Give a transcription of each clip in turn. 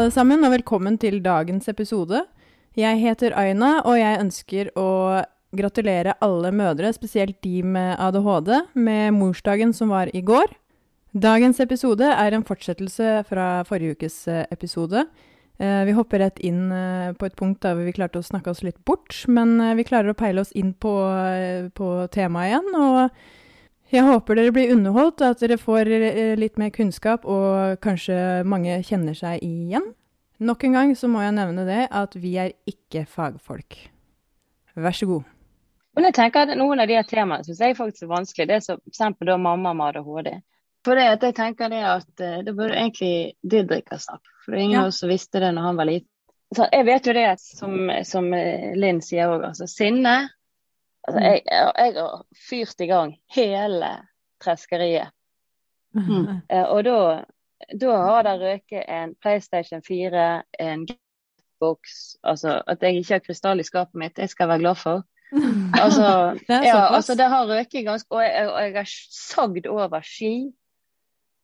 alle sammen, og velkommen til dagens episode. Jeg heter Aina, og jeg ønsker å gratulere alle mødre, spesielt de med ADHD, med morsdagen som var i går. Dagens episode er en fortsettelse fra forrige ukes eh, episode. Eh, Vi hopper rett inn eh, på et punkt der vi klarte å snakke oss litt bort, men vi klarer å peile oss inn på, på temaet igjen. og jeg håper dere blir underholdt, og at dere får eh, litt mer kunnskap, og kanskje mange kjenner seg igjen. Nok en gang så må jeg nevne det at vi er ikke fagfolk. Vær så god. Men jeg tenker at Noen av de her temaene syns jeg faktisk er vanskelig. Det er som eksempel da mamma med ADHD. For det at jeg tenker det at eh, det burde egentlig Didrik ha sagt. For ingen av Ja. oss visste det når han var liten. Så jeg vet jo det som, som eh, Linn sier òg, altså sinne. Altså, Mm. jeg, jeg har fyrt i gang hele treskeriet. Mm. Eh, Og da, da har det røket en PlayStation 4, en Xbox Altså at jeg ikke har krystall i skapet mitt, det skal jeg være glad for. Altså, Det ja, altså det har røket ganske Og jeg, og jeg har sagd over ski.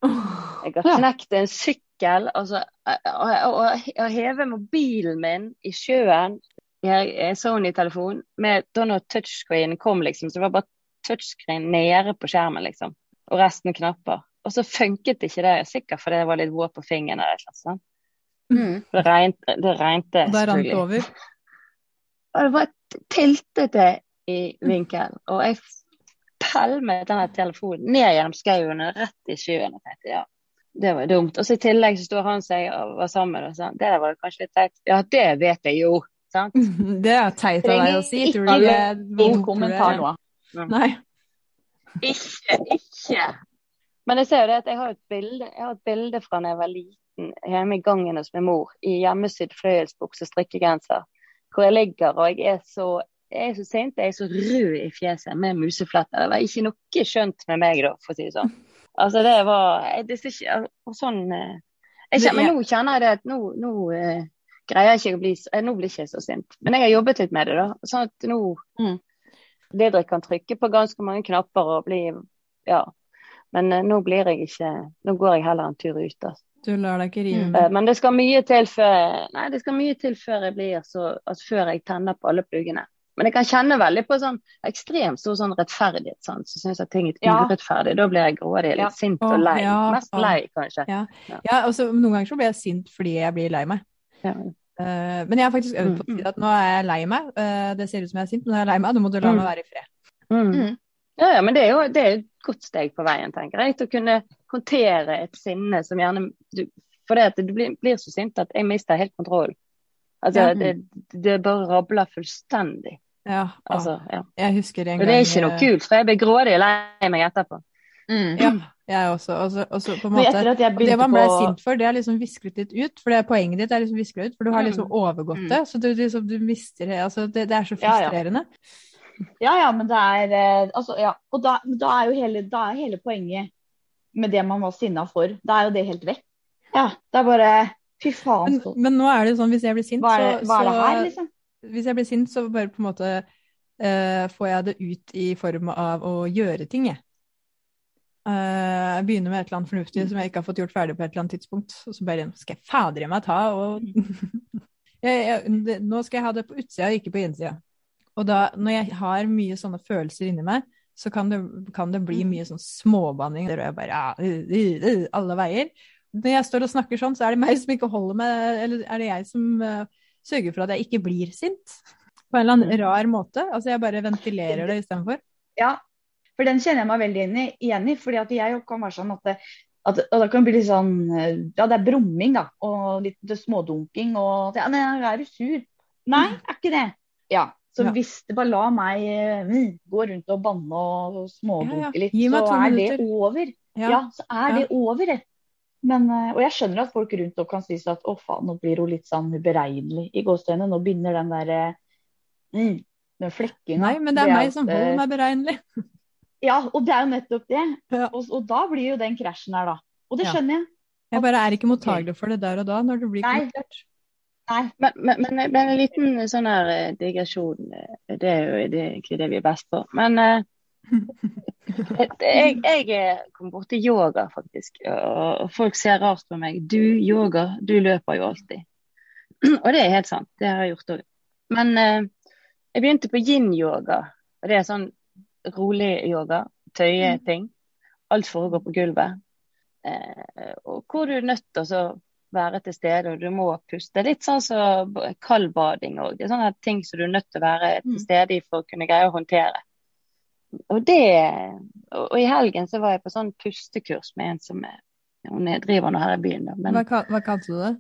Jeg har knekt en sykkel. Altså, og, og, og jeg hever mobilen min i sjøen. Sony-telefon med da når touchscreen kom, liksom. Så det var bare touchscreen nede på skjermen, liksom. Og resten knapper. Og så funket ikke det, sikkert fordi jeg var litt våt på fingeren eller noe sånt. Mm. Det regnet, det regnet Og da rant det over. Og det var tiltete i vinkel. Og jeg pælmet denne telefonen ned gjennom skauen og rett i sjøen. Og tenkte ja, det var dumt. Og så i tillegg så står han seg og var sammen og sa det der var kanskje litt teit. Ja, det vet jeg jo. Sant? Det er teit av deg å si. Tror du ikke det er kommentar nå. Nei. Ikke, ikke. Men jeg ser jo det at jeg har et bilde, jeg har et bilde fra da jeg var liten hjemme i gangen hos min mor i hjemmesydd fløyelsbukse og strikkegenser. Hvor jeg ligger og jeg er så, jeg er så sint, jeg er så rød i fjeset med musefletter. Det var ikke noe skjønt med meg da, for å si det sånn. Altså det var jeg, det er ikke, og sånn eh, jeg kjenner, Men nå kjenner jeg det at nå, nå eh, greier ikke å bli eh, Nå blir jeg ikke så sint. Men jeg har jobbet litt med det, da. Sånn at nå Mm. Didrik kan trykke på ganske mange knapper og bli Ja. Men eh, nå blir jeg ikke Nå går jeg heller en tur ut. Altså. Du lar deg ikke rive Mm. med. Eh, Men det skal mye til før Nei, det skal mye til før jeg blir så altså, Før jeg tenner på alle pluggene. Men jeg kan kjenne veldig på sånn ekstremt stor sånn rettferdighet. Sånn, så syns jeg ting er Ja. urettferdig. Da blir jeg grådig, litt Ja. sint og lei. ja, Mest lei, kanskje. Ja, altså Noen ganger så blir jeg sint fordi jeg blir lei meg. Ja. Eh, men jeg har faktisk øvd på å si at nå er jeg lei meg. Eh, det ser ut som jeg er sint, men nå er jeg lei meg. Nå må du la Mm. meg være i fred. Mm. Mm. Ja, ja, men det er jo det er et godt steg på veien, tenker jeg. Til å kunne håndtere et sinne som gjerne du, For det at du blir, blir så sint at jeg mister helt kontroll. Altså, Ja. det, det bare rabler fullstendig. Ja, Altså, ja. Jeg husker en gang Og det er ikke noe eh, kult, for jeg blir grådig lei meg etterpå. Mm. Ja, jeg også. også, også på en måte etter at jeg Og det man ble på sint for, det er liksom visklet litt ut. For det er poenget ditt er liksom visklet ut, for du har liksom Mm. overgått Mm. det. Så du, liksom, du mister det. Altså, det, det er så Ja, ja. frustrerende. Ja, ja, men det er eh, altså, ja. Og da, da er jo hele, da er hele poenget med det man var sinna for, da er jo det helt vekk. Ja, det er bare Fy faen, Men, men nå er det sånn, hvis jeg blir sint, Hva er så, hva er det her, liksom? Hvis jeg blir sint, så bare på en måte uh, får jeg det ut i form av å gjøre ting, jeg. Eh, jeg begynner med et eller annet fornuftig som jeg ikke har fått gjort ferdig på et eller annet tidspunkt. Og så bare skal jeg fader i meg ta og jeg, jeg, Nå skal jeg ha det på utsida, ikke på innsida. Og da, når jeg har mye sånne følelser inni meg, så kan det, kan det bli mye sånn småbanning. Der jeg bare ja, uh, uh, uh, alle veier. Når jeg står og snakker sånn, så er det meg som ikke holder med Eller er det jeg som sørger for at jeg ikke blir sint? På en eller annen rar måte. Altså jeg bare ventilerer det istedenfor. Ja, for den kjenner jeg meg veldig igjen i, fordi at jeg kan være sånn at det, at, og det kan bli litt sånn Ja, det er brumming, da. Og litt smådunking og Ja, men er du sur? Nei, er ikke det. Ja. Så Ja. hvis det bare la meg mm, gå rundt og banne og smådunke Ja, ja. litt, så er det minutter. over. Ja. Så er det over. Men, eh, og jeg skjønner at folk rundt og kan si at å faen, nå blir hun litt sånn uberegnelig i gåstøyene. Nå begynner den derre mm, den flekkinga. Nei, men det er meg som holder meg beregnelig. Ja, og det er jo nettopp det. Ja. Og, og da blir jo den krasjen her, da. Og det Ja. skjønner jeg. Jeg bare er ikke mottagelig for det der og da, når det blir konfrontert. Nei. Men, men, men, men en liten sånn her eh, digresjon, eh, det er jo det er ikke det vi er best på. Men eh, Jeg, jeg kom kommet borti yoga, faktisk. Og folk ser rart på meg. Du, yoga, du løper jo alltid. Og det er helt sant. Det har jeg gjort òg. Men eh, jeg begynte på yin-yoga. Og det er sånn rolig yoga. tøye ting. Alt foregår på gulvet. Eh, og hvor du er nødt til å være til stede, og du må puste. Litt sånn som så kaldbading òg. Det er sånne ting som du er nødt til å være til stede i for å kunne greie å håndtere. Og det Og i helgen så var jeg på sånn pustekurs med en som er Hun er- driver nå her i byen. Men Hva, hva kalte du det?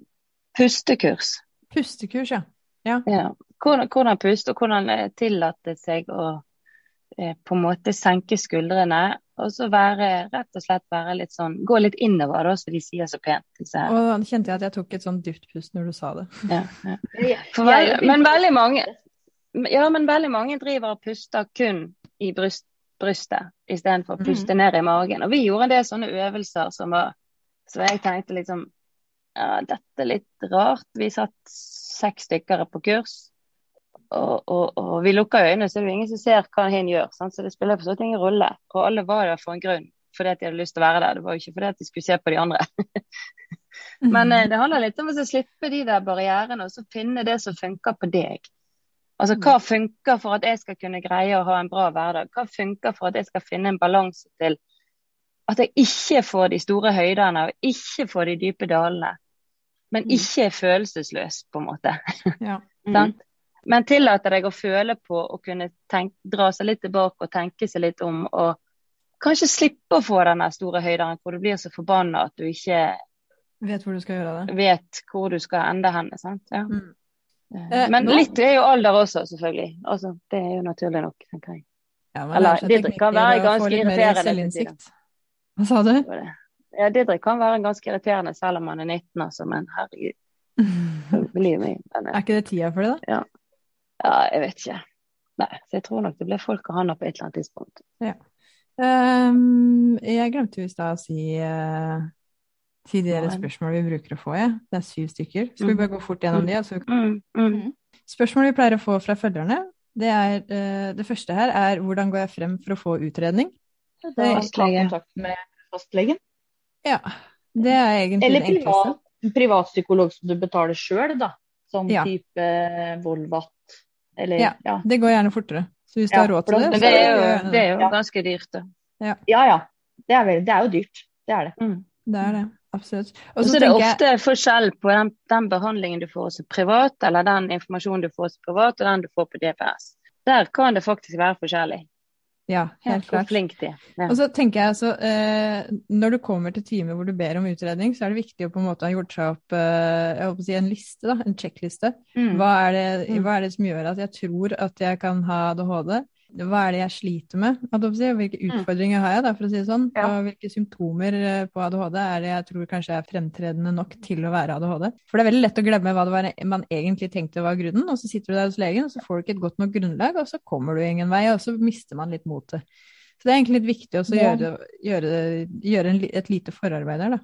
pustekurs. Pustekurs, ja. Ja. Hvordan, hvordan puste, og hvordan eh, tillate seg å på en måte senke skuldrene. Og så være, rett og slett være litt sånn Gå litt innover, da, som de sier så pent. Disse her. Og da kjente jeg at jeg tok et sånn dypt pust når du sa det. Ja, ja. Vel, men veldig mange Ja, men veldig mange driver og puster kun i bryst, brystet istedenfor å puste ned i magen. Og vi gjorde en del sånne øvelser som var Så jeg tenkte liksom ja, dette er litt rart. Vi satt seks stykker på kurs, og, og, og vi lukker øynene, så er det ingen som ser hva hin gjør. Sant? Så det spiller for så vidt ingen rolle. Og alle var der for en grunn, fordi at de hadde lyst til å være der. Det var jo ikke fordi at de skulle se på de andre. Men eh, det handler litt om å slippe de der barrierene og så finne det som funker på deg. Altså hva funker for at jeg skal kunne greie å ha en bra hverdag? Hva funker for at jeg skal finne en balanse til at jeg ikke får de store høydene og ikke får de dype dalene, men ikke er følelsesløs, på en måte. Ja. Sant? Men tillater deg å føle på å kunne tenke, dra seg litt tilbake og tenke seg litt om. Og kanskje slippe å få den store høyderen hvor du blir så forbanna at du ikke Vet hvor du skal gjøre det. vet hvor du skal ende hen. sant? Ja. Mm. Eh, Eh, Men litt er jo alder også, selvfølgelig. Altså, det er jo naturlig nok, tenker jeg. Ja, Eller, teknikker kan være ganske irriterende. Hva sa du? Ja, Didrik kan være ganske irriterende selv om han er 19, altså, men herregud, Er ikke det tida for det, da? ja, jeg vet ikke. Nei, så jeg tror nok det blir folk av han på et eller annet tidspunkt. Ehm, jeg glemte jo i stad å si uh, tidligere Nei. vi bruker å få, jeg. Det er syv stykker. Skal vi bare gå fort gjennom de? Altså, Mm, mm. spørsmål vi pleier å få fra følgerne, det er uh, Det første her er hvordan går jeg frem for å få utredning? Da Det- er Fastlege. kontakt med fastlegen. Ja, det er egentlig Eller privat, privatpsykolog som du betaler sjøl, da. Som Ja. type Volvat. Eller Ja. ja. Det går gjerne fortere. Så hvis du har råd til det, så det er jo, det er jo Ja. ganske dyrt, det. Ja ja. Det er, vel, det er jo dyrt. Det er det. Mm. Det er det. Absolutt. Og så er det ofte jeg forskjell på den, den behandlingen du får hos privat, eller den informasjonen du får hos privat, og den du får på DPS. Der kan det faktisk være forskjellig. Ja, helt ja, klart. flink er. Ja. Og så tenker jeg altså, eh, Når du kommer til time hvor du ber om utredning, så er det viktig å på en måte ha gjort seg opp eh, jeg håper å si en liste, da, en sjekkliste. Mm. Hva det, Mm. hva er det som gjør at jeg tror at jeg kan ha ADHD? Hva er det jeg sliter med? Hvilke utfordringer har jeg, da, for å si det sånn? Ja. Og hvilke symptomer eh, på ADHD er det jeg tror kanskje er fremtredende nok til å være ADHD? For det er veldig lett å glemme hva det var man egentlig tenkte var grunnen, og så sitter du der hos legen, og så får du ikke et godt nok grunnlag, og så kommer du ingen vei, og så mister man litt motet. Så det er egentlig litt viktig også å Ja. gjøre, gjøre, gjøre en, et lite forarbeid der, da.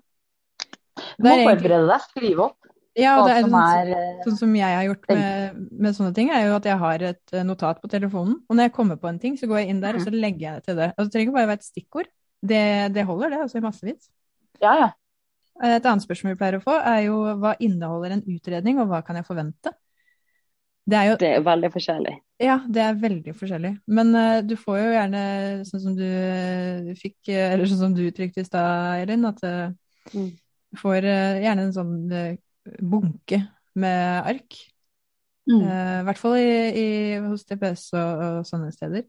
Du må egentlig- forberede deg. Skrive opp Ja, og det er som sånn, er eh, sånn som jeg har gjort med, med sånne ting, er jo at jeg har et eh, notat på telefonen. Og når jeg kommer på en ting, så går jeg inn der, og så legger jeg det til det. Og det trenger ikke bare være et stikkord. Det, det holder, det, altså i massevis. Ja ja. Eh, Et annet spørsmål vi pleier å få, er jo hva inneholder en utredning, og hva kan jeg forvente? Det er jo Det er veldig forskjellig. Ja, det er veldig forskjellig. Men uh, du får jo gjerne, sånn som du uh, fikk, eh, eller sånn som du uttrykte i stad, Elin, at uh, Mm. du får eh, gjerne en sånn eh, bunke med ark. Mm. uh, I hvert fall i, i, hos DPS og, og sånne steder.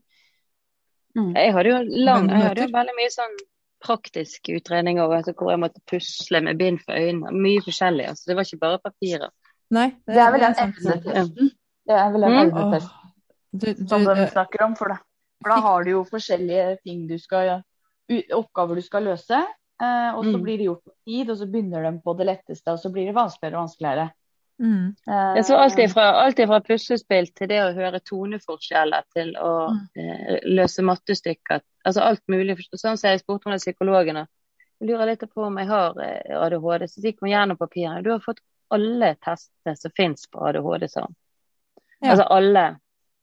Mm. Jeg hadde jo lang, jeg hadde jo veldig mye sånn praktisk utredning over altså, hvor jeg måtte pusle med bind for øynene. Mye forskjellig. altså Det var ikke bare papirer. Nei, Det er vel den evnetesten. Det er vel den Mm. evnetesten som de eh, snakker om. For, da, for da har du jo forskjellige ting du skal oppgaver du skal løse. Eh, og så Mm. blir det gjort på tid, og så begynner de på det letteste, og så blir det vanskeligere og vanskeligere. mm, Uh, så alltid fra, alt ifra puslespill til det å høre toneforskjeller til å Mm. uh, løse mattestykker. Altså alt mulig. Sånn som jeg spurte om psykologen. og lurer litt på om jeg har ADHD. Så gikk hun gjennom papirene. Du har fått alle testene som fins på ADHD, sa hun. Ja. Altså alle.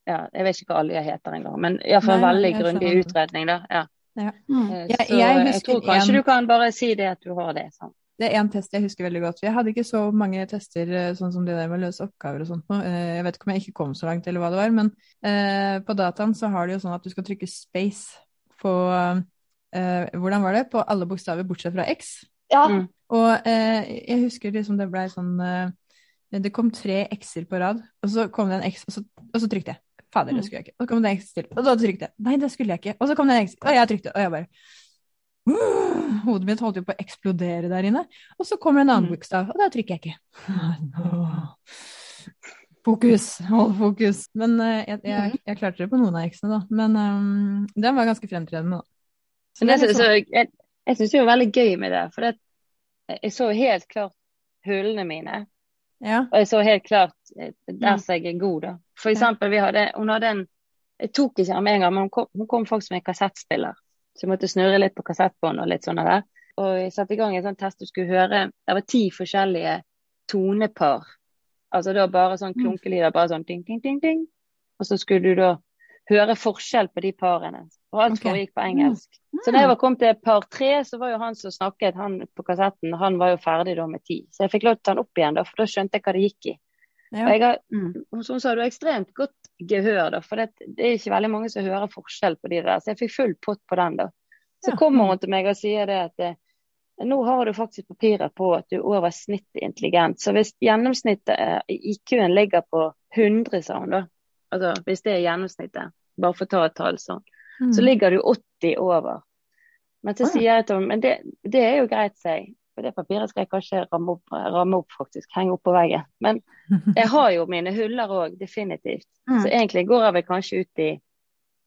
Ja, jeg vet ikke hva alle heter engang, men iallfall en veldig grundig utredning. da. Ja. Ja. Mm. Eh, Jeg- Så jeg jeg, tror kanskje en- du kan bare si det at du har det. sånn. Det er en test jeg husker veldig godt. Jeg hadde ikke så mange tester eh, sånn som det der med å løse oppgaver og sånt. nå. Eh, Jeg vet ikke om jeg ikke kom så langt eller hva det var, men eh, på dataen så har de jo sånn at du skal trykke space på eh, Hvordan var det? På alle bokstaver bortsett fra X. Ja. Mm. Og eh, jeg husker liksom det blei sånn eh, Det kom tre X-er på rad, og så kom det en X, og så, og så trykte jeg. Fader, det skulle jeg ikke. Og så kom det en X til, og da trykte jeg. Nei, det skulle jeg ikke. Og så kom det en X, og jeg trykte, og jeg bare Hodet mitt holdt jo på å eksplodere der inne. Og så kommer det en annen Mm. bokstav, og da trykker jeg ikke. Fokus, hold fokus. Men uh, jeg, jeg, jeg klarte det på noen av X-ene, da. Men um, den var ganske fremtredende, da. Så Men det, litt så, jeg jeg syns det var veldig gøy med det. For det, jeg så helt klart hullene mine. ja. Og jeg så helt klart eh, der Mm. som jeg er god, da. For eksempel, vi hadde, hun hadde en Jeg tok ikke den med en gang, men hun kom, hun kom faktisk med en kassettspiller. Så jeg måtte snurre litt på kassettbånd og litt sånn der. Og jeg satte i gang en sånn test du skulle høre Det var ti forskjellige tonepar. Altså da bare sånn Mm. klunkelyder, bare sånn ding, ding, ding, ding. Og så skulle du da høre forskjell på de parene. Og alt okay. foregikk på engelsk. Så når jeg var kommet til par tre, så var jo han som snakket han på kassetten, han var jo ferdig da med ti. Så jeg fikk lov til å ta den opp igjen, da, for da skjønte jeg hva det gikk i. Ja. Og jeg har, Mm. som sa, du har ekstremt godt gehør, da, for det, det er ikke veldig mange som hører forskjell på de der. Så jeg fikk full pott på den, da. Så Ja. kommer hun til meg og sier det at eh, nå har du faktisk papirer på at du er over snittet intelligent. Så hvis gjennomsnittet, i IQ-en ligger på 100, sa hun da, altså hvis det er gjennomsnittet, bare for å ta et tall sånn, Mm. så ligger du 80 over. Men så sier jeg til henne, men det, det er jo greit, sier jeg. For det papiret skal jeg kanskje ramme opp, ramme opp faktisk, henge opp på veggen. Men jeg har jo mine huller òg, definitivt. Mm. Så egentlig går jeg vel kanskje ut i,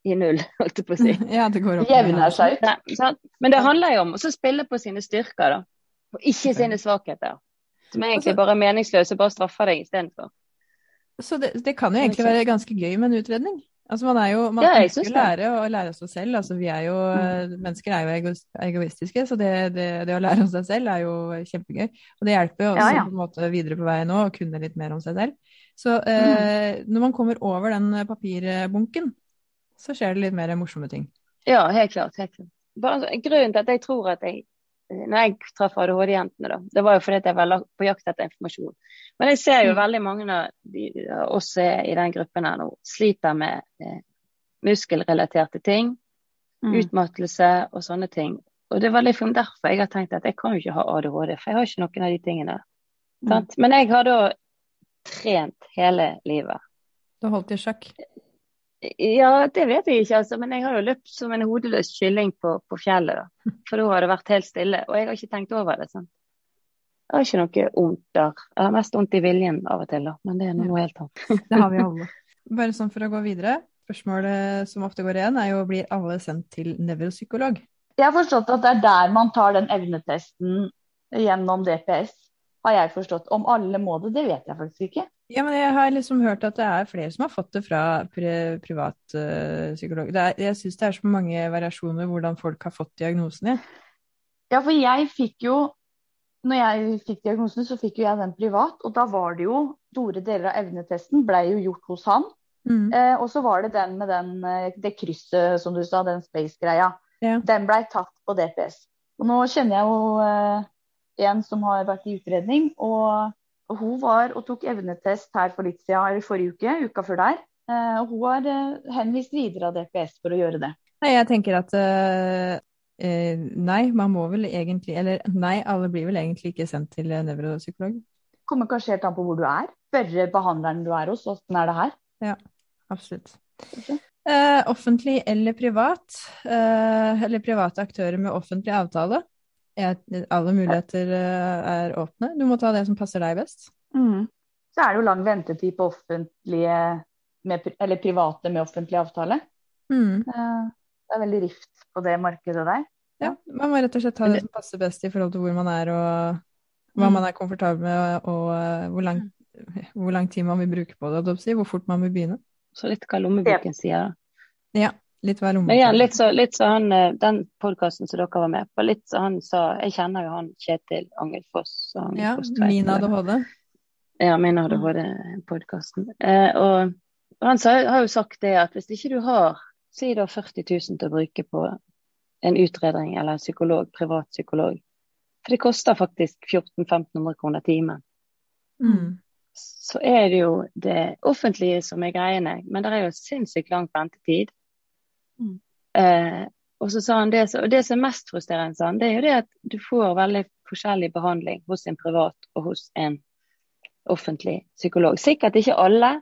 i null, holdt jeg på å si. Ja, det går opp. Jevner seg ut. Nei, sant? Men det handler jo om å spille på sine styrker, da. Og ikke sine svakheter. Som egentlig Altså- bare er meningsløse, bare straffer deg istedenfor. Så det, det kan jo egentlig være ganske gøy med en utredning. Altså man er jo, man Ja, ønsker å lære og lære seg selv. Altså vi er jo, mennesker er jo egoistiske, så det, det, det å lære om seg selv er jo kjempegøy. Og det hjelper jo også Ja, ja. på en måte videre på veien òg, å kunne litt mer om seg selv. Så eh, når man kommer over den papirbunken, så skjer det litt mer morsomme ting. Ja, helt klart. Helt klart. Bare, altså, grunnen til at jeg tror at jeg når jeg traff ADHD-jentene, da, det var jo fordi jeg var på jakt etter informasjon. Men jeg ser jo Mm. veldig mange av de, oss i den gruppen her nå sliter med eh, muskelrelaterte ting. Mm. Utmattelse og sånne ting. Og det var liksom derfor jeg har tenkt at jeg kan jo ikke ha ADHD, for jeg har ikke noen av de tingene. Mm. Sant? Men jeg har da trent hele livet. Du holdt i sjakk. Ja, det vet jeg ikke, altså. Men jeg har jo løpt som en hodeløs kylling på, på fjellet, da. For da har det vært helt stille. Og jeg har ikke tenkt over det. sant? Jeg har ikke noe vondt der. Jeg har mest vondt i viljen av og til, da. Men det er noe helt annet. Det har vi alle. Bare sånn for å gå videre. Spørsmålet som ofte går igjen, er jo blir alle sendt til nevropsykolog? Jeg har forstått at det er der man tar den evnetesten gjennom DPS. Har jeg forstått. Om alle må det, det vet jeg faktisk ikke. Ja, men jeg har liksom hørt at det er flere som har fått det fra pri privat Uh, psykolog. Er, jeg syns det er så mange variasjoner hvordan folk har fått diagnosene. Ja, for jeg fikk jo Når jeg fikk diagnosen, så fikk jo jeg den privat. Og da var det jo store deler av evnetesten ble jo gjort hos han. Mm. Eh, og så var det den med den, eh, det krysset, som du sa, den space-greia. Ja. Den blei tatt på DPS. Og nå kjenner jeg jo eh, en som har vært i utredning, og, og hun var og tok evnetest her for litt siden, eller forrige uke, uka før der. Eh, og hun har eh, henvist videre av DPS for å gjøre det. Nei, jeg tenker at eh, nei, man må vel egentlig Eller nei, alle blir vel egentlig ikke sendt til nevropsykolog. Kommer kanskje helt an på hvor du er. Spørre behandleren du er hos, åssen er det her? Ja, Absolutt. Eh, offentlig eller privat, uh, eller private aktører med offentlig avtale. Alle muligheter eh, er åpne. Du må ta det som passer deg best. Så er det jo lang ventetid på offentlige med, eller private med offentlig avtale. Mm. Eh, Det er veldig rift på det markedet der. Ja, man må rett og slett ta det som passer best i forhold til hvor man er og hva Mm. man er komfortabel med og eh, hvor lang, hvor lang tid man vil bruke på det, hvor fort man vil begynne. Så litt hva lommeboken sier. da. Ja, litt vel om. Men igjen, litt så, litt så han, eh, den podkasten som dere var med på, litt så han sa Jeg kjenner jo han Kjetil Angelfoss. og Ja, Angelfoss Tveit, min ADHD. Ja, min ADHD-podkasten. Eh, og og han sa, har jo sagt det at hvis ikke du har si da 40 000 til å bruke på en utredning eller en psykolog, privat psykolog. For det koster faktisk 1400-1500 kroner timen. Mm. Så er det jo det offentlige som er greiene, men det er jo sinnssykt lang ventetid. Mm. Eh, og så sa han det, og det som er mest frustrerende, sa han, det er jo det at du får veldig forskjellig behandling hos en privat og hos en offentlig psykolog. Sikkert ikke alle,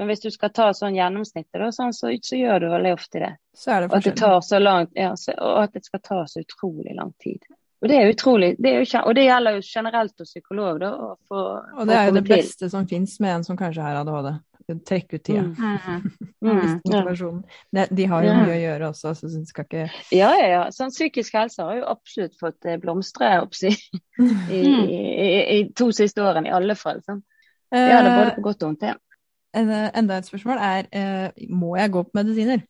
men hvis du skal ta sånn gjennomsnittet, da, sånn, så, så gjør du veldig ofte det. Så det Og at det tar så langt, ja, så, og at det skal ta så utrolig lang tid. Og det er utrolig, det er jo, og det gjelder jo generelt hos psykolog, da. for, Og det er jo det det til. beste som fins med en som kanskje har ADHD. Trekke ut tida. Mm. Mm. Mm, motivasjonen. Det- De har jo mye å gjøre også, så det skal ikke ja, ja, ja. Sånn psykisk helse har jo absolutt fått eh, blomstre opp si, i, Mm. i, i, i to siste årene, i alle fall. Sånn. Ja, det er både Eh, på godt og vondt. Ja. Enda et spørsmål er eh, må jeg gå på medisiner?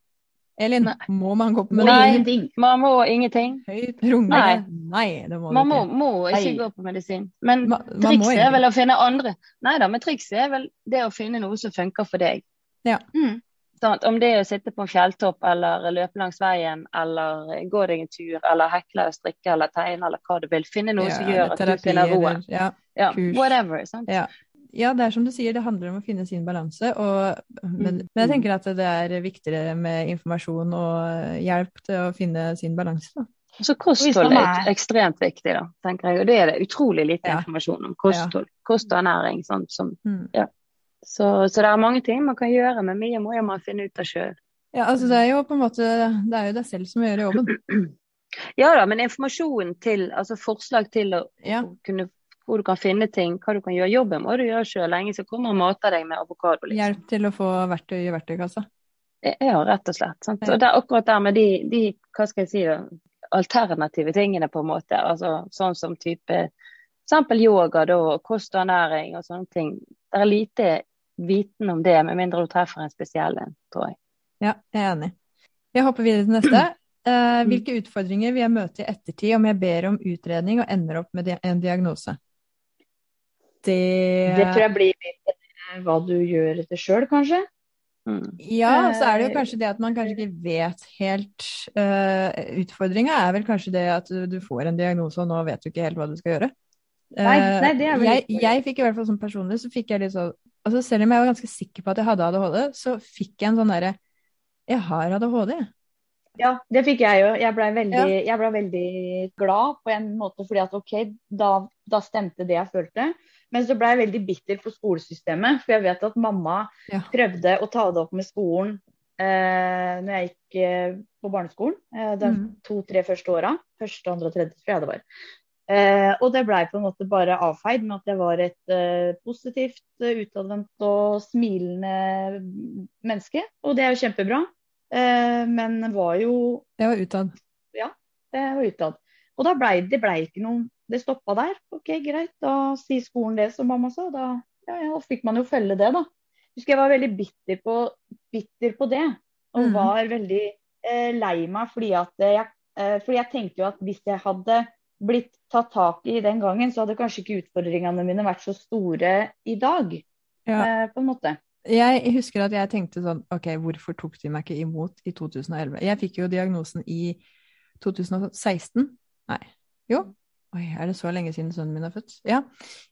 Elin, Nei. må man gå på medisin? Nei. Man må ingenting. Høyt rungende? Nei. Nei, det må Man må, må ikke Nei. gå på medisin. Men Ma- trikset er vel å finne andre Nei da, men trikset er vel det å finne noe som funker for deg. Mm. Sånn, Om det er å sitte på en fjelltopp, eller løpe langs veien, eller gå deg en tur, eller hekle, strikke eller tegne, eller hva du vil. Finne noe som gjør at du finner roen. Ja, Ja, whatever. Sant? Ja. Ja, det er som du sier, det handler om å finne sin balanse. Og, men, Mm. men jeg tenker at det er viktigere med informasjon og hjelp til å finne sin balanse. Da. Så kosthold er ekstremt viktig, da, tenker jeg. Og det er det utrolig lite Ja. informasjon om. Kosthold, kost og ernæring. Sånn, som, Mm. så, så det er mange ting man kan gjøre, men mye må jo man finne ut av sjøl. Ja, altså det er jo på en måte Det er jo deg selv som gjør jobben. Ja da, men informasjon til, altså forslag til å Ja. kunne hvor du kan finne ting, hva du kan gjøre. Jobben må du gjøre sjøl. Lenge så kommer og mater deg med avokado. Liksom. Hjelp til å få verktøy i verktøykassa. Ja, rett og slett. Sant? Og er akkurat der med de, de hva skal jeg si da, alternative tingene, på en måte. Altså sånn som type eksempel yoga da, kost og ernæring og sånne ting. Det er lite viten om det, med mindre du treffer en spesiell en, tror jeg. Ja, jeg er enig. Jeg hopper videre til neste. Eh, hvilke utfordringer vil jeg møte i ettertid om jeg ber om utredning og ender opp med en diagnose? Det Det tror jeg blir litt eh, hva du gjør etter sjøl, kanskje. Mm. Ja, så er det jo Eh, kanskje det at man kanskje ikke vet helt uh, Utfordringa er vel kanskje det at du, får en diagnose, og nå vet du ikke helt hva du skal gjøre. Nei, Eh, nei, det er vel jeg, jeg fikk i hvert fall sånn personlig, så fikk jeg litt sånn altså Selv om jeg var ganske sikker på at jeg hadde ADHD, så fikk jeg en sånn derre Jeg har ADHD. jeg. Ja, det fikk jeg jo. Jeg ble veldig, Ja. ble veldig glad på en måte, fordi at OK, da, da stemte det jeg følte. Men så ble jeg veldig bitter på skolesystemet, for jeg vet at mamma Ja. prøvde å ta det opp med skolen eh, når jeg gikk eh, på barneskolen. Eh, de Mm. to-tre første åra. Første, andre og tredje, tror jeg det var. Eh, og det blei på en måte bare avfeid med at jeg var et eh, positivt, eh, utadvendt og smilende menneske. Og det er jo kjempebra. Eh, men var jo Det var utad. Ja, det var utad. Og da blei det ble ikke noe Det stoppa der. OK, greit. Da sier skolen det som mamma sa. Da, ja, ja, fikk man jo følge det, da. Husker jeg var veldig bitter på, bitter på det. Og mm. var veldig eh, lei meg fordi at jeg, eh, fordi jeg tenkte jo at hvis jeg hadde blitt tatt tak i den gangen, så hadde kanskje ikke utfordringene mine vært så store i dag. Ja. Eh, på en måte. Jeg husker at jeg tenkte sånn OK, hvorfor tok de meg ikke imot i 2011? Jeg fikk jo diagnosen i 2016. Nei. Jo. Oi, er det så lenge siden sønnen min er født? Ja.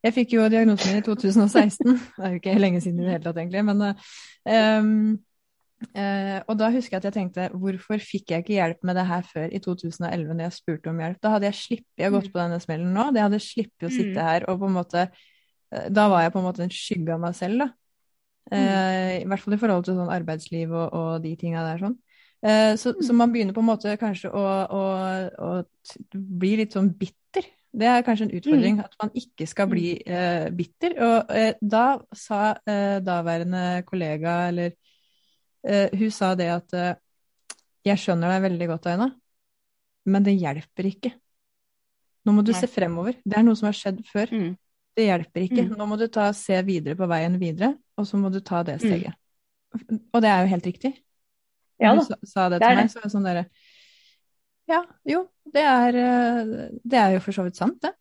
Jeg fikk jo diagnosen min i 2016. Det er jo ikke lenge siden i det hele tatt, egentlig. Men um, uh, Og da husker jeg at jeg tenkte hvorfor fikk jeg ikke hjelp med det her før i 2011 når jeg spurte om hjelp? Da hadde jeg sluppet å gått på denne smellen nå. Jeg hadde sluppet å sitte Mm. her og på en måte Da var jeg på en måte en skygge av meg selv, da. Uh, I hvert fall i forhold til sånn arbeidsliv og, og de tinga der sånn. Eh, så, så man begynner på en måte kanskje å, å, å bli litt sånn bitter. Det er kanskje en utfordring at man ikke skal bli eh, bitter. Og eh, da sa eh, daværende kollega, eller eh, Hun sa det at eh, Jeg skjønner deg veldig godt, Aina, men det hjelper ikke. Nå må du Nei. se fremover. Det er noe som har skjedd før. Mm. Det hjelper ikke. Mm. Nå må du ta, se videre på veien videre, og så må du ta det Mm. steget. Og det er jo helt riktig. Ja da. sa, sa det det til meg, så var det sånn derre Ja, jo, det er, eh, det er jo for så vidt sant, det.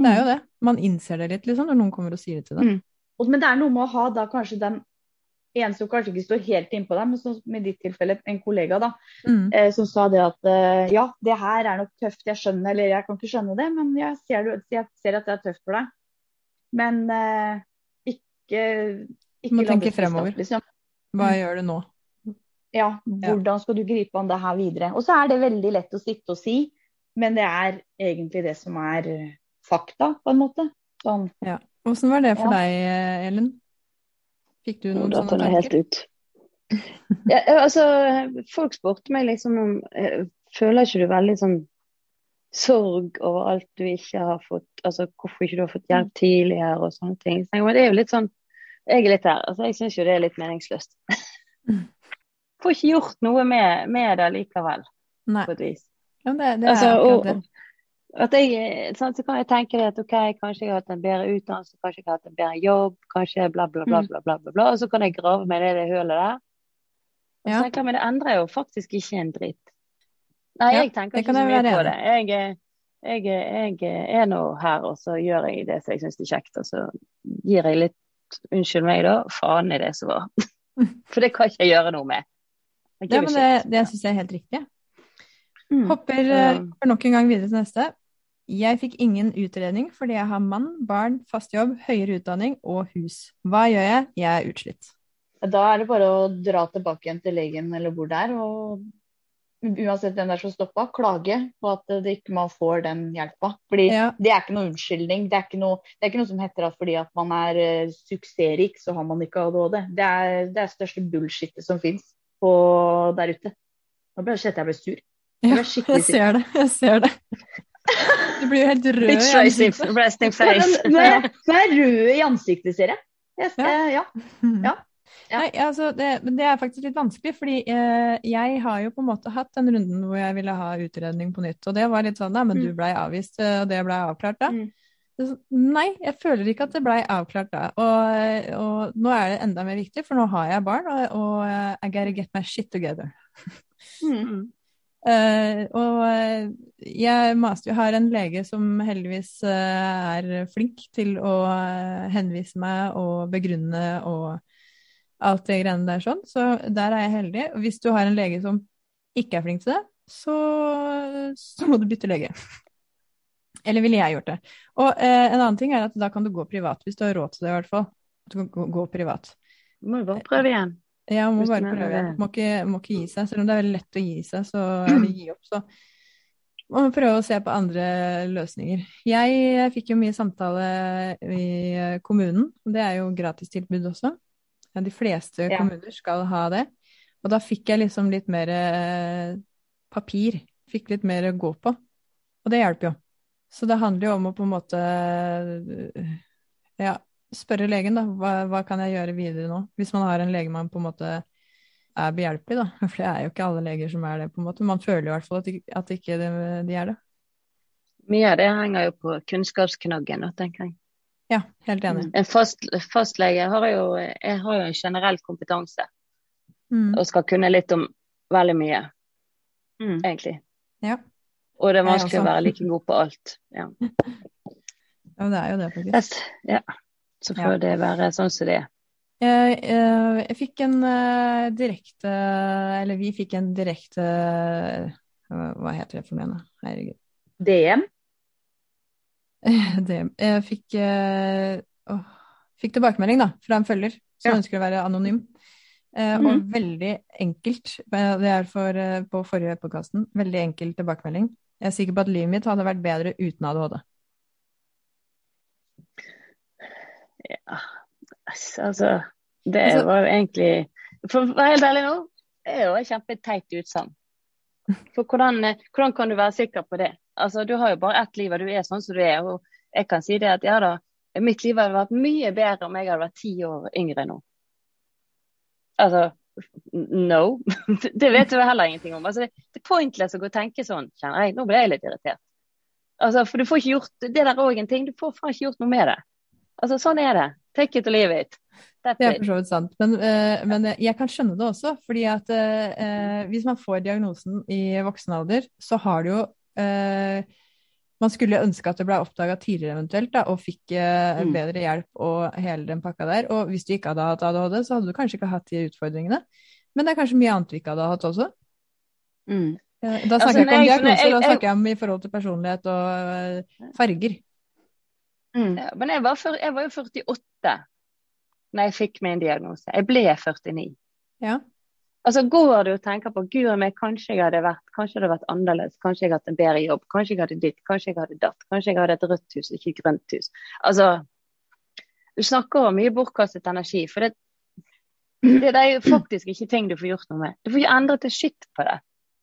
Det er jo det. Man innser det litt, liksom, når noen kommer og sier det til deg. Mm. Men det er noe med å ha da kanskje den en som kanskje ikke står helt innpå deg, men som i ditt tilfelle en kollega, da, Mm. eh, som sa det at eh, ja, det her er nok tøft, jeg skjønner, eller jeg kan ikke skjønne det, men jeg ser, jeg ser at det er tøft for deg. Men eh, ikke, ikke må tenke fremover. Liksom. Hva Mm. gjør du nå? Ja, hvordan skal du gripe an det her videre? Og så er det veldig lett å sitte og si, men det er egentlig det som er eh, fakta, på en måte. Sånn. Åssen var det for Ja. deg, eh, Elin? Fikk du noen sånne tanker? helt ut. Ja, altså, folk spurte meg liksom om eh, Føler ikke du veldig sånn sorg over alt du ikke har fått Altså hvorfor ikke du har fått hjelp tidligere og sånne ting. Så jeg, men det er jo litt sånn Jeg er litt der. Altså, jeg syns jo det er litt meningsløst. Får ikke gjort noe med, med det likevel, Nei. på et vis. Ja, det, det Altså, og, at jeg, sånn, så kan jeg tenke det at OK, kanskje jeg har hatt en bedre utdannelse, kanskje jeg har hatt en bedre jobb, kanskje bla, bla, bla, Mm. bla, bla, bla, bla. Og så kan jeg grave meg i det hølet der. Og så Ja. tenker men det endrer jo faktisk ikke en dritt. Nei, Ja, jeg tenker ikke så mye på det. Jeg, jeg, jeg er nå her, og så gjør jeg det som jeg syns er kjekt, og så gir jeg litt, unnskyld meg da, faen i det som var. For det kan ikke jeg gjøre noe med. I Ja, men det, det syns jeg er helt riktig. Mm. Hopper eh, hopper nok en gang videre til neste. Jeg fikk ingen utredning fordi jeg har mann, barn, fast jobb, høyere utdanning og hus. Hva gjør jeg? Jeg er utslitt. Da er det bare å dra tilbake igjen til legen eller hvor det er, og uansett hvem det er som stoppa, klage på at det ikke man får den hjelpa. Fordi Ja. det er ikke noe unnskyldning. Det er ikke noe, det er ikke noe som heter at fordi at man er uh, suksessrik, så har man ikke ADHD. Det er det er største bullshitet som fins der ute. Nå ble jeg jeg ble sur. Jeg ble ja, jeg ser det. Jeg ser det. Du blir jo helt rød i ansiktet. Nå men jeg er rød i ansiktet, ser jeg. jeg Ja. eh, ja. Ja. Ja. Nei, altså, det, men det er faktisk litt vanskelig, fordi eh, jeg har jo på en måte hatt den runden hvor jeg ville ha utredning på nytt, og det var litt sånn, da, men du Mm. blei avvist, eh, og det blei avklart da. Mm. Nei, jeg føler ikke at det blei avklart da, og, og nå er det enda mer viktig, for nå har jeg barn, og, og eh, I gotta get my shit together. Mm. Uh, og jeg jeg master, har en lege som heldigvis uh, er flink til å eh, henvise meg og begrunne og alt det greiene der sånn. Så der er jeg heldig. Og hvis du har en lege som ikke er flink til det, så, så må du bytte lege. Eller ville jeg gjort det. Og eh, en annen ting er at da kan du gå privat, hvis du har råd til det i hvert fall. Du kan gå, gå privat. Må jo bare prøve igjen. Ja, må bare prøve. igjen. Må ikke, må ikke gi seg. Selv om det er veldig lett å gi seg, så eller gi opp, så må man prøve å se på andre løsninger. Jeg fikk jo mye samtale i eh, kommunen, og det er jo gratistilbud også. Ja, De fleste Ja. kommuner skal ha det. Og da fikk jeg liksom litt mer eh, papir. Fikk litt mer å gå på. Og det hjelper jo. Så det handler jo om å på en måte ja, spørre legen, da. Hva, hva kan jeg gjøre videre nå? Hvis man har en lege man på en måte er behjelpelig, da. For det er jo ikke alle leger som er det, på en måte. Man føler i hvert fall at, de, at ikke de, de er det. Mye av det henger jo på kunnskapsknaggen, tenker jeg. Ja, helt enig. En fast, fastlege har jo, har jo en generell kompetanse Mm. og skal kunne litt om veldig mye, Mm. egentlig. Ja. Og det er vanskelig å være like god på alt. Ja. ja, det er jo det, faktisk. Ja. Så får Ja. det være sånn som det er. Jeg, jeg, jeg fikk en uh, direkte Eller vi fikk en direkte uh, Hva heter det for noe? Herregud. DM. DM. jeg fikk, uh, åh, fikk tilbakemelding da, fra en følger som Ja. ønsker å være anonym. Eh, Og Mhm. veldig enkelt, eh, det er for, uh, på forrige podkasten, veldig enkel tilbakemelding. Jeg er sikker på at livet mitt hadde vært bedre uten ADHD. Ja. Altså, det Altså- var jo egentlig For å være helt ærlig nå, det er jo et kjempeteit utsagn. For hvordan, eh, hvordan kan du være sikker på det? Altså, Du har jo bare ett liv, og du er sånn som du er. og Jeg kan si det at ja da, mitt liv hadde vært mye bedre om jeg hadde vært ti år yngre nå. Altså, no. Det vet du heller ingenting om. Altså, pointless å gå og tenke sånn, kjenner jeg. Nå ble jeg litt irritert. Altså, For du får ikke gjort Det der er òg en ting. Du får faen ikke gjort noe med det. Altså, Sånn er det. Take it or leave it. That's Det er for så vidt sant. Men, uh, men jeg kan skjønne det også. fordi at uh, hvis man får diagnosen i voksen alder, så har du jo uh, man skulle ønske at det ble oppdaga tidligere eventuelt, da, og fikk Mm. bedre hjelp og hele den pakka der. Og hvis du ikke hadde hatt ADHD, så hadde du kanskje ikke hatt de utfordringene. Men det er kanskje mye annet vi ikke hadde hatt også. Mm. Da Altså, snakker jeg ikke om jeg- da snakker jeg om i forhold til personlighet og eh, farger. Mm. Ja, men jeg var, for, jeg var jo 48 når jeg fikk min diagnose. Jeg ble 49. Ja. Altså Går du og tenker på Guri meg, kanskje jeg hadde vært kanskje det hadde vært annerledes, kanskje jeg hadde hatt en bedre jobb, kanskje jeg hadde ditt, kanskje jeg hadde datt, kanskje jeg hadde et rødt hus, ikke et grønt hus. Altså, Du snakker om mye bortkastet energi. For det, det, det er jo faktisk ikke ting du får gjort noe med. Du får ikke endret et skitt på det.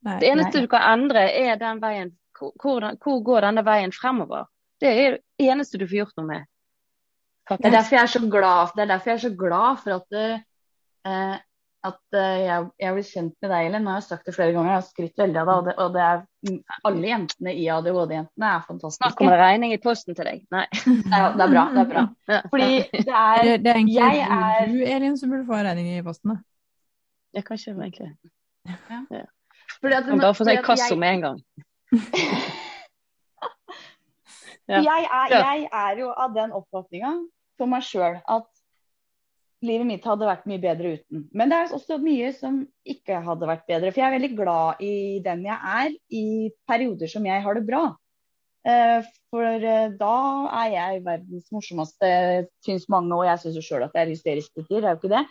Nei. Det eneste Nei. du kan endre, er den veien hvor, hvor går denne veien fremover. Det er det eneste du får gjort noe med. Det er derfor jeg er så glad, det er derfor jeg er så glad for at, eh, at eh, jeg, jeg blir kjent med deg, Elin. Nå har jeg sagt det flere ganger, jeg har skrytt veldig av deg. Og det, og det er, mm, alle jentene i ADHD-jentene er Snart fantastiske. kommer det regning i posten til deg. Nei. Det er, det er bra. det er bra. Fordi det er Det, er egentlig Jeg er- du, Elin, som burde få regning i posten. da. Jeg kan ikke egentlig fordi at, Bare få si kasso jeg- med en gang. Ja. Jeg, er, jeg er jo av den oppfatninga for meg sjøl at livet mitt hadde vært mye bedre uten. Men det er også mye som ikke hadde vært bedre. For jeg er veldig glad i den jeg er, i perioder som jeg har det bra. Eh, For eh, da er jeg verdens morsomste, syns mange, og jeg syns jo sjøl at jeg er hysterisk til tider, det er jo ikke det.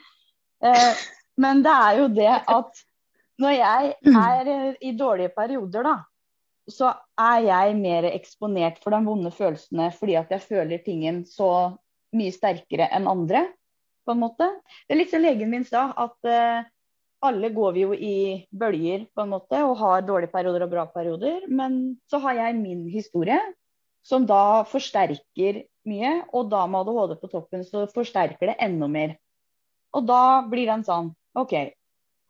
Eh, Men det er jo det at når jeg er eh, i dårlige perioder, da, så er jeg mer eksponert for de vonde følelsene fordi at jeg føler tingen så mye sterkere enn andre, på en måte. Det er litt som legen min sa, at uh, alle går vi jo i bølger, på en måte, og har dårlige perioder og bra perioder. Men så har jeg min historie, som da forsterker mye. Og da med ADHD på toppen, så forsterker det enda mer. Og da blir den sånn OK.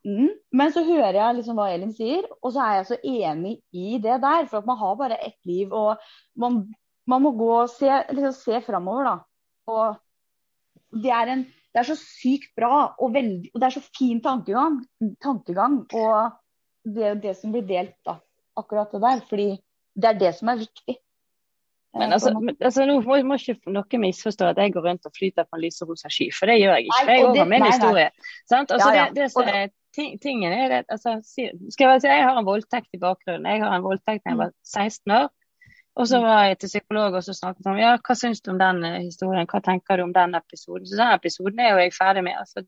Mm. Men så hører jeg liksom hva Elin sier, og så er jeg så enig i det der. For at man har bare ett liv, og man, man må gå og se, liksom se framover, da. Og det er, en, det er så sykt bra, og, veldig, og det er så fin tankegang. tankegang og det er det som blir delt, da. Akkurat det der. Fordi det er det som er viktig. Men Eh, altså, men, altså nå må, må ikke noen misforstå at jeg går rundt og flyter på en lyserosa sky, for det gjør jeg ikke. Nei, Jeg òg det- har min nei, nei. historie. Sant? Altså, Ja, ja. Det, det som er ting, tingen er det, altså, skal jeg, si, jeg har en voldtekt i bakgrunnen. Jeg har en voldtekt da jeg var 16 år. Og så var jeg til psykolog og så snakket om ja, hva syns du om den eh, historien, hva tenker du om den episoden. Så den episoden er jo jeg ferdig med. altså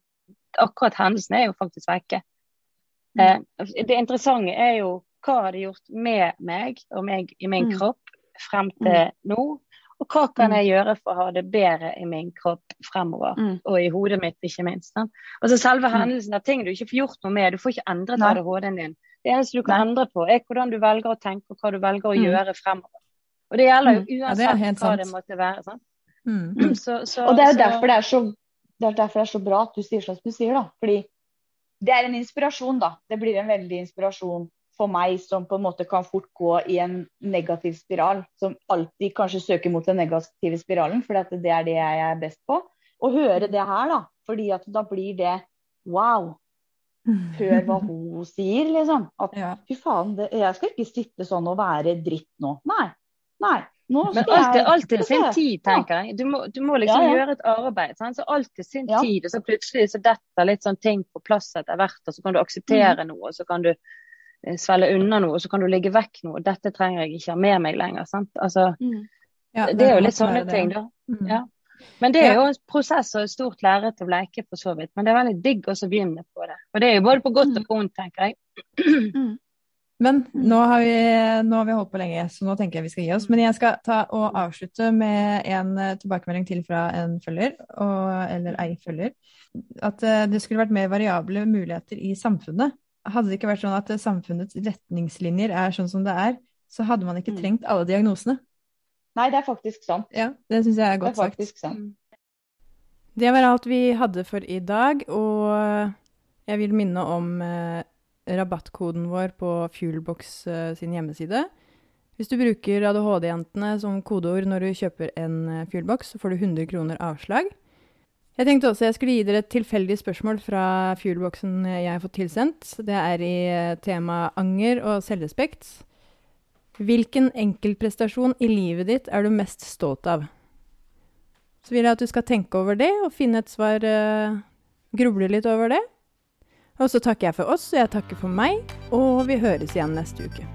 Akkurat hendelsen er jo faktisk vekke. Eh, det interessante er jo hva har det gjort med meg og meg i min Mm. kropp frem til nå. Og hva kan Mm. jeg gjøre for å ha det bedre i min kropp fremover, Mm. og i hodet mitt, ikke minst. Sant? Altså Selve Mm. hendelsen er ting du ikke får gjort noe med. Du får ikke endret Nei. ADHD-en din. Det eneste du kan endre på, er hvordan du velger å tenke, og hva du velger å Mm. gjøre fremover. Og det gjelder jo uansett Ja, det hva sant. det måtte være. Sant? Mm. Så, så, Og det er jo derfor det er så det er derfor det er så bra at du sier sånn som du sier, da. Fordi det er en inspirasjon, da. Det blir en veldig inspirasjon for meg som på en måte kan fort gå i en negativ spiral. Som alltid kanskje søker mot den negative spiralen, for det er det jeg er best på. Å høre det her, da. Fordi at da blir det wow. Hør hva hun sier, liksom. At Ja. fy faen, det, jeg skal ikke sitte sånn og være dritt nå. Nei. Nei. Nå Men skal alt til, jeg alt sin tid, tenker jeg. Du må, du må liksom Ja, ja. gjøre et arbeid. Sant? Så alt er sin Ja. tid. Og så plutselig så detter litt sånn ting på plass etter hvert, og så kan du akseptere Mm. noe, og så kan du svelge unna noe, og så kan du ligge vekk noe. og Dette trenger jeg ikke ha med meg lenger. Sant? Altså, Ja, det er jo litt sånne det. ting, da. Mm. Ja. Men det er jo en prosess og et stort lerret å leke for så vidt. Men det er veldig digg også å begynne på det. Og det er jo både på godt og på vondt, tenker jeg. Men nå har, vi, nå har vi holdt på lenge, så nå tenker jeg vi skal gi oss. Men jeg skal ta og avslutte med en eh, tilbakemelding til fra en følger, og, eller ei følger. At eh, det skulle vært mer variable muligheter i samfunnet. Hadde det ikke vært sånn at samfunnets retningslinjer er sånn som det er, så hadde man ikke Mm. trengt alle diagnosene. Nei, det er faktisk sant. Ja, det syns jeg er Det er godt sagt. faktisk sant. Det var alt vi hadde for i dag, og jeg vil minne om eh, rabattkoden vår på Fuelbox eh, sin hjemmeside. Hvis du bruker ADHD-jentene som kodeord når du kjøper en eh, Fuelbox, så får du 100 kroner avslag. Jeg tenkte også jeg skulle gi dere et tilfeldig spørsmål fra Fuelboxen jeg har fått tilsendt. Det er i tema anger og selvrespekt. Hvilken enkeltprestasjon i livet ditt er du mest stolt av? Så vil jeg at du skal tenke over det og finne et svar eh, Gruble litt over det. Og så takker jeg for oss, og jeg takker for meg, og vi høres igjen neste uke.